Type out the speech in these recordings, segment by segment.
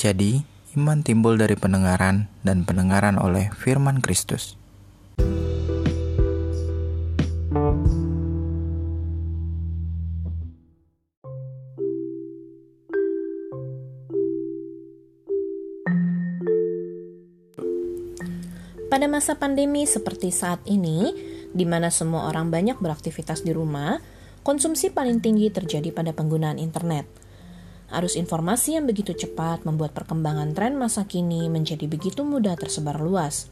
Jadi, iman timbul dari pendengaran dan pendengaran oleh firman Kristus. Pada masa pandemi seperti saat ini, di mana semua orang banyak beraktivitas di rumah, konsumsi paling tinggi terjadi pada penggunaan internet. Arus informasi yang begitu cepat membuat perkembangan tren masa kini menjadi begitu mudah tersebar luas.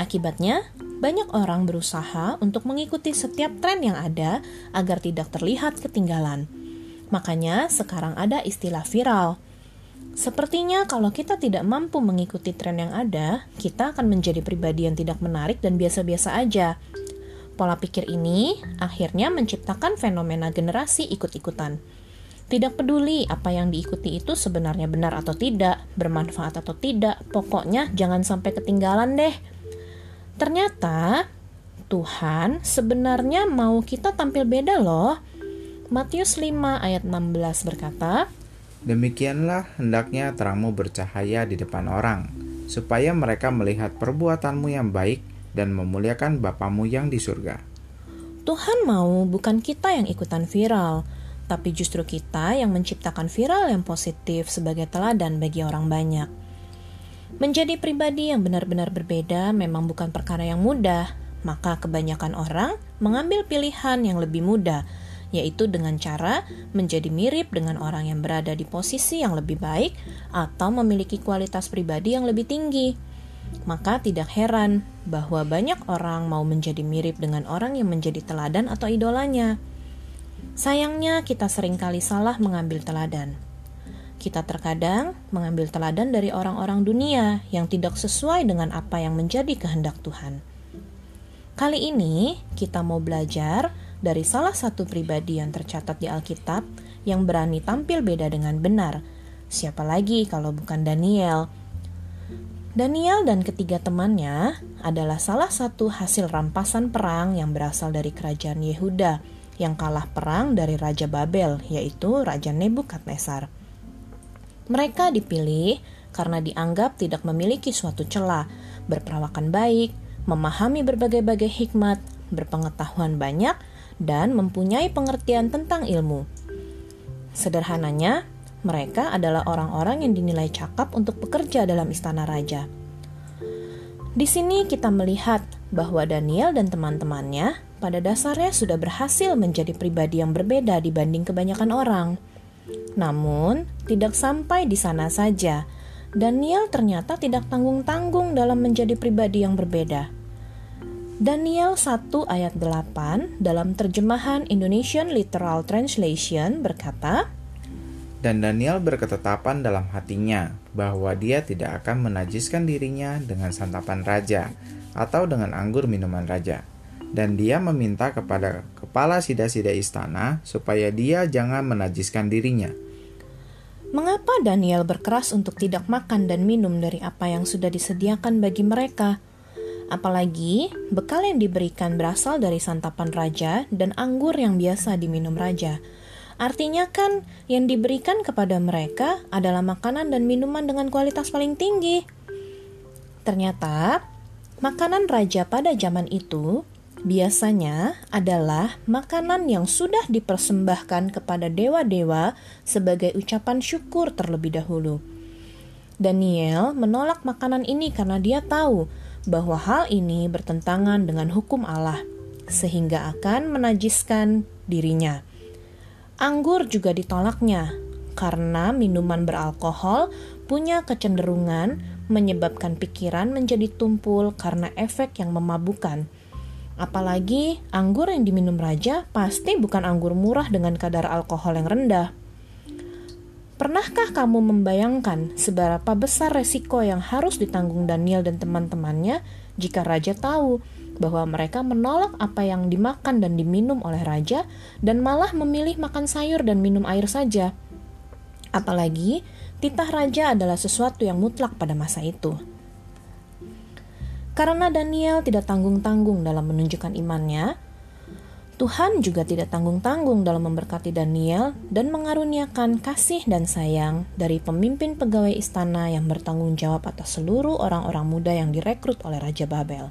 Akibatnya, banyak orang berusaha untuk mengikuti setiap tren yang ada agar tidak terlihat ketinggalan. Makanya, sekarang ada istilah viral Sepertinya kalau kita tidak mampu mengikuti tren yang ada, kita akan menjadi pribadi yang tidak menarik dan biasa-biasa aja. Pola pikir ini akhirnya menciptakan fenomena generasi ikut-ikutan. Tidak peduli apa yang diikuti itu sebenarnya benar atau tidak, bermanfaat atau tidak, pokoknya jangan sampai ketinggalan deh. Ternyata Tuhan sebenarnya mau kita tampil beda loh. Matius 5 ayat 16 berkata, Demikianlah hendaknya terangmu bercahaya di depan orang, supaya mereka melihat perbuatanmu yang baik dan memuliakan Bapamu yang di surga. Tuhan mau bukan kita yang ikutan viral, tapi justru kita yang menciptakan viral yang positif sebagai teladan bagi orang banyak. Menjadi pribadi yang benar-benar berbeda memang bukan perkara yang mudah, maka kebanyakan orang mengambil pilihan yang lebih mudah, yaitu dengan cara menjadi mirip dengan orang yang berada di posisi yang lebih baik atau memiliki kualitas pribadi yang lebih tinggi. Maka tidak heran bahwa banyak orang mau menjadi mirip dengan orang yang menjadi teladan atau idolanya. Sayangnya kita sering kali salah mengambil teladan. Kita terkadang mengambil teladan dari orang-orang dunia yang tidak sesuai dengan apa yang menjadi kehendak Tuhan. Kali ini kita mau belajar dari salah satu pribadi yang tercatat di Alkitab yang berani tampil beda dengan benar. Siapa lagi kalau bukan Daniel? Daniel dan ketiga temannya adalah salah satu hasil rampasan perang yang berasal dari kerajaan Yehuda yang kalah perang dari Raja Babel, yaitu Raja Nebukadnezar. Mereka dipilih karena dianggap tidak memiliki suatu celah, berperawakan baik, memahami berbagai-bagai hikmat, berpengetahuan banyak, dan mempunyai pengertian tentang ilmu. Sederhananya, mereka adalah orang-orang yang dinilai cakap untuk bekerja dalam istana raja. Di sini kita melihat bahwa Daniel dan teman-temannya pada dasarnya sudah berhasil menjadi pribadi yang berbeda dibanding kebanyakan orang. Namun, tidak sampai di sana saja. Daniel ternyata tidak tanggung-tanggung dalam menjadi pribadi yang berbeda. Daniel 1 ayat 8 dalam terjemahan Indonesian Literal Translation berkata, Dan Daniel berketetapan dalam hatinya bahwa dia tidak akan menajiskan dirinya dengan santapan raja atau dengan anggur minuman raja. Dan dia meminta kepada kepala sida-sida istana supaya dia jangan menajiskan dirinya. Mengapa Daniel berkeras untuk tidak makan dan minum dari apa yang sudah disediakan bagi mereka? Apalagi bekal yang diberikan berasal dari santapan raja dan anggur yang biasa diminum raja. Artinya kan yang diberikan kepada mereka adalah makanan dan minuman dengan kualitas paling tinggi. Ternyata makanan raja pada zaman itu biasanya adalah makanan yang sudah dipersembahkan kepada dewa-dewa sebagai ucapan syukur terlebih dahulu. Daniel menolak makanan ini karena dia tahu bahwa hal ini bertentangan dengan hukum Allah, sehingga akan menajiskan dirinya. Anggur juga ditolaknya karena minuman beralkohol punya kecenderungan menyebabkan pikiran menjadi tumpul karena efek yang memabukkan. Apalagi anggur yang diminum raja pasti bukan anggur murah dengan kadar alkohol yang rendah. Pernahkah kamu membayangkan seberapa besar resiko yang harus ditanggung Daniel dan teman-temannya jika raja tahu bahwa mereka menolak apa yang dimakan dan diminum oleh raja dan malah memilih makan sayur dan minum air saja? Apalagi titah raja adalah sesuatu yang mutlak pada masa itu. Karena Daniel tidak tanggung-tanggung dalam menunjukkan imannya, Tuhan juga tidak tanggung-tanggung dalam memberkati Daniel dan mengaruniakan kasih dan sayang dari pemimpin pegawai istana yang bertanggung jawab atas seluruh orang-orang muda yang direkrut oleh Raja Babel.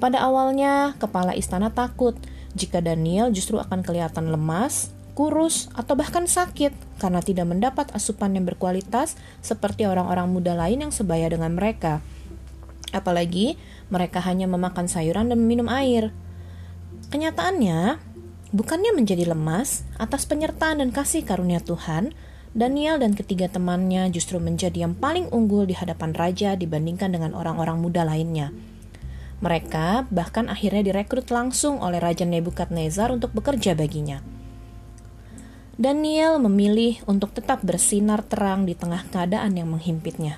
Pada awalnya, kepala istana takut jika Daniel justru akan kelihatan lemas, kurus, atau bahkan sakit karena tidak mendapat asupan yang berkualitas seperti orang-orang muda lain yang sebaya dengan mereka. Apalagi mereka hanya memakan sayuran dan minum air. Kenyataannya, bukannya menjadi lemas atas penyertaan dan kasih karunia Tuhan, Daniel dan ketiga temannya justru menjadi yang paling unggul di hadapan raja dibandingkan dengan orang-orang muda lainnya. Mereka bahkan akhirnya direkrut langsung oleh Raja Nebukadnezar untuk bekerja baginya. Daniel memilih untuk tetap bersinar terang di tengah keadaan yang menghimpitnya.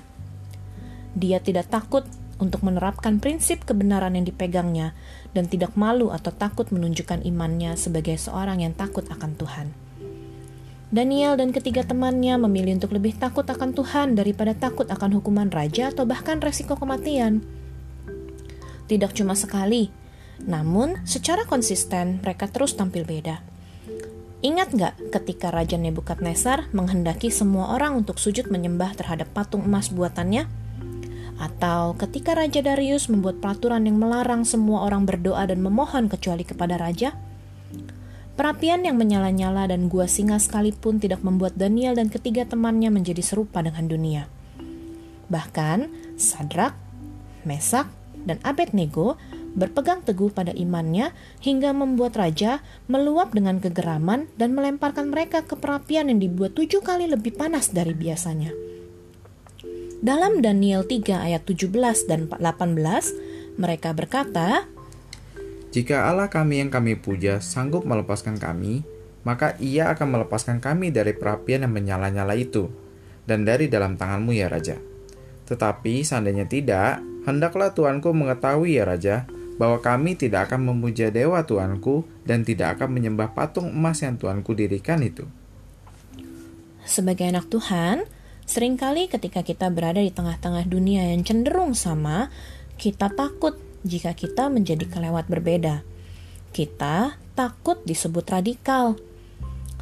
Dia tidak takut untuk menerapkan prinsip kebenaran yang dipegangnya dan tidak malu atau takut menunjukkan imannya sebagai seorang yang takut akan Tuhan. Daniel dan ketiga temannya memilih untuk lebih takut akan Tuhan daripada takut akan hukuman raja atau bahkan resiko kematian. Tidak cuma sekali, namun secara konsisten mereka terus tampil beda. Ingat nggak ketika Raja Nebukadnezar menghendaki semua orang untuk sujud menyembah terhadap patung emas buatannya? Atau ketika Raja Darius membuat peraturan yang melarang semua orang berdoa dan memohon kecuali kepada raja? Perapian yang menyala-nyala dan gua singa sekalipun tidak membuat Daniel dan ketiga temannya menjadi serupa dengan dunia. Bahkan, Sadrak, Mesak, dan Abednego berpegang teguh pada imannya hingga membuat raja meluap dengan kegeraman dan melemparkan mereka ke perapian yang dibuat tujuh kali lebih panas dari biasanya. Dalam Daniel 3 ayat 17 dan 18, mereka berkata, Jika Allah kami yang kami puja sanggup melepaskan kami, maka ia akan melepaskan kami dari perapian yang menyala-nyala itu, dan dari dalam tanganmu ya Raja. Tetapi seandainya tidak, hendaklah Tuanku mengetahui ya Raja, bahwa kami tidak akan memuja dewa Tuanku dan tidak akan menyembah patung emas yang Tuanku dirikan itu. Sebagai anak Tuhan, Seringkali ketika kita berada di tengah-tengah dunia yang cenderung sama, kita takut jika kita menjadi kelewat berbeda. Kita takut disebut radikal.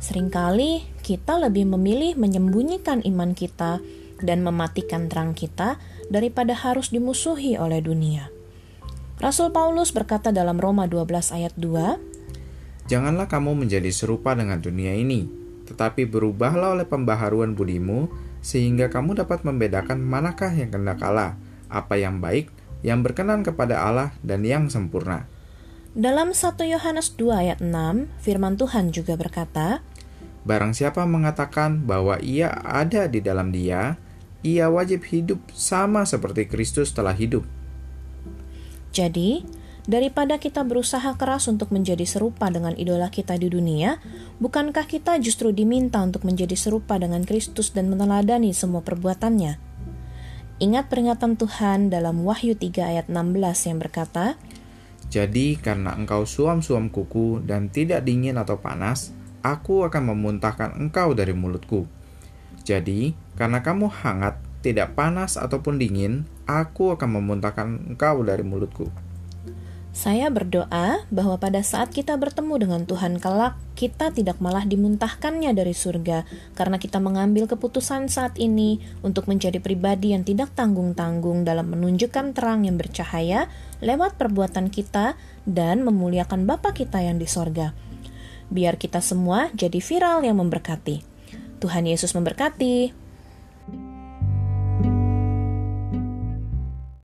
Seringkali kita lebih memilih menyembunyikan iman kita dan mematikan terang kita daripada harus dimusuhi oleh dunia. Rasul Paulus berkata dalam Roma 12 ayat 2, Janganlah kamu menjadi serupa dengan dunia ini, tetapi berubahlah oleh pembaharuan budimu sehingga kamu dapat membedakan manakah yang kena Allah, apa yang baik, yang berkenan kepada Allah, dan yang sempurna. Dalam 1 Yohanes 2 ayat 6, firman Tuhan juga berkata, Barang siapa mengatakan bahwa ia ada di dalam dia, ia wajib hidup sama seperti Kristus telah hidup. Jadi, Daripada kita berusaha keras untuk menjadi serupa dengan idola kita di dunia, bukankah kita justru diminta untuk menjadi serupa dengan Kristus dan meneladani semua perbuatannya? Ingat peringatan Tuhan dalam Wahyu 3 ayat 16 yang berkata, Jadi karena engkau suam-suam kuku dan tidak dingin atau panas, aku akan memuntahkan engkau dari mulutku. Jadi, karena kamu hangat, tidak panas ataupun dingin, aku akan memuntahkan engkau dari mulutku. Saya berdoa bahwa pada saat kita bertemu dengan Tuhan kelak, kita tidak malah dimuntahkannya dari surga karena kita mengambil keputusan saat ini untuk menjadi pribadi yang tidak tanggung-tanggung dalam menunjukkan terang yang bercahaya lewat perbuatan kita dan memuliakan Bapa kita yang di sorga. Biar kita semua jadi viral yang memberkati. Tuhan Yesus memberkati.